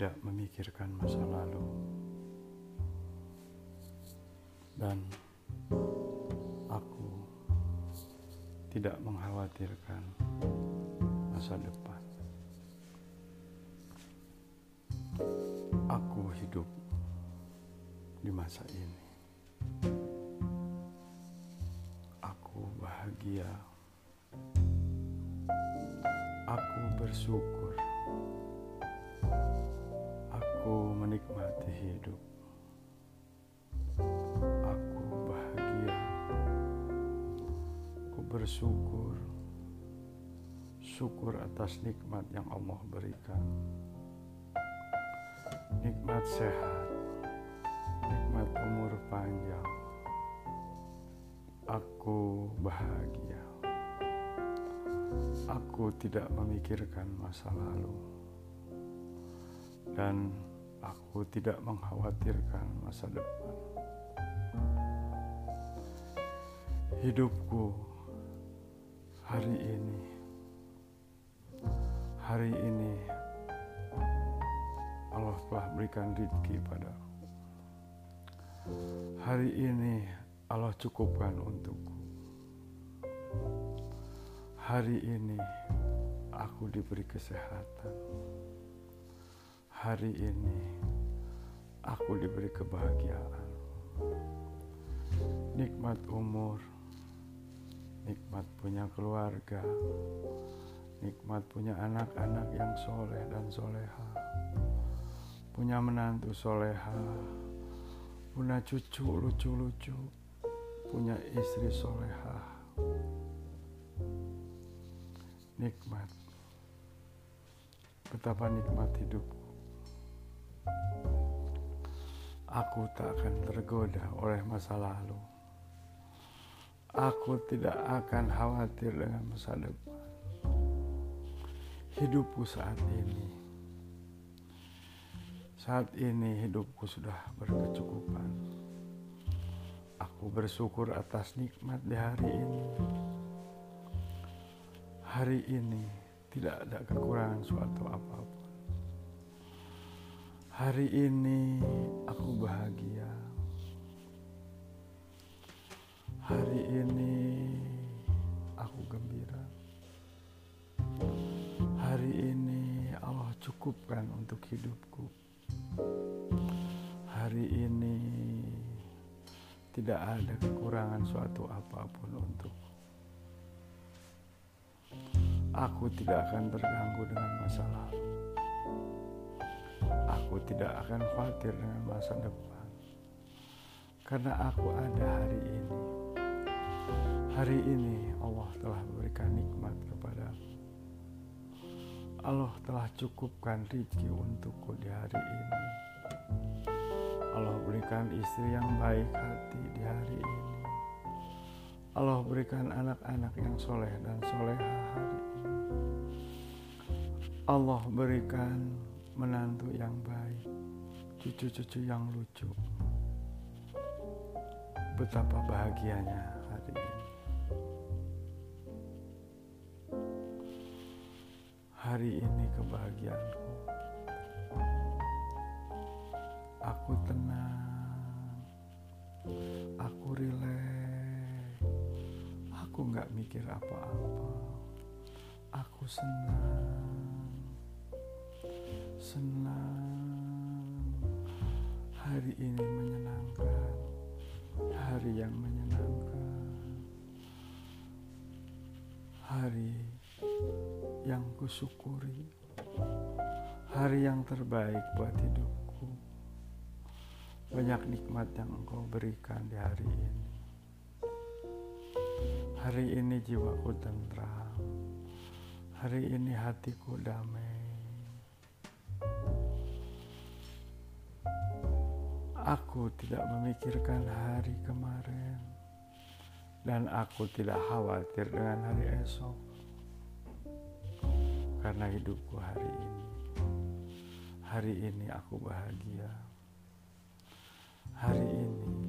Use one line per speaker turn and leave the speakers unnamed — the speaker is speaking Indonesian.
tidak memikirkan masa lalu, dan aku tidak mengkhawatirkan masa depan. Aku hidup di masa ini. Aku bahagia. Aku bersyukur. Aku menikmati hidup. Aku bahagia. Aku bersyukur. Syukur atas nikmat yang Allah berikan. Nikmat sehat, nikmat umur panjang. Aku bahagia. Aku tidak memikirkan masa lalu, dan aku tidak mengkhawatirkan masa depan. Hidupku hari ini, hari ini Allah telah berikan rezeki padaku. Hari ini Allah cukupkan untukku. Hari ini aku diberi kesehatan. Hari ini aku diberi kebahagiaan. Nikmat umur, nikmat punya keluarga, nikmat punya anak-anak yang soleh dan soleha, punya menantu soleha, punya cucu lucu-lucu, punya istri soleha. Nikmat. Betapa nikmat hidupku. Aku tak akan tergoda oleh masa lalu. Aku tidak akan khawatir dengan masa depan. Hidupku saat ini. Saat ini hidupku sudah berkecukupan. Aku bersyukur atas nikmat di hari ini. Hari ini tidak ada kekurangan suatu apa pun. Hari ini aku bahagia. Hari ini aku gembira. Hari ini Allah cukupkan untuk hidupku. Hari ini tidak ada kekurangan suatu apa pun untukku. Aku tidak akan terganggu dengan masa lalu. Aku tidak akan khawatir dengan masa depan. Karena aku ada hari ini. Hari ini Allah telah memberikan nikmat kepadaku. Allah telah cukupkan rezeki untukku di hari ini. Allah berikan istri yang baik hati di hari ini. Allah berikan anak-anak yang soleh dan soleha hari ini. Allah berikan menantu yang baik, cucu-cucu yang lucu. Betapa bahagianya hari ini. Hari ini kebahagiaanku. Aku tenang. Aku rileks. Aku nggak mikir apa-apa. Aku senang. Senang. Hari ini menyenangkan. Hari yang menyenangkan. Hari yang kusyukuri. Hari yang terbaik buat hidupku. Banyak nikmat yang engkau berikan di hari ini. Hari ini jiwaku tentram. Hari ini hatiku damai. Aku tidak memikirkan hari kemarin, dan aku tidak khawatir dengan hari esok karena hidupku hari ini. Hari ini aku bahagia. Hari ini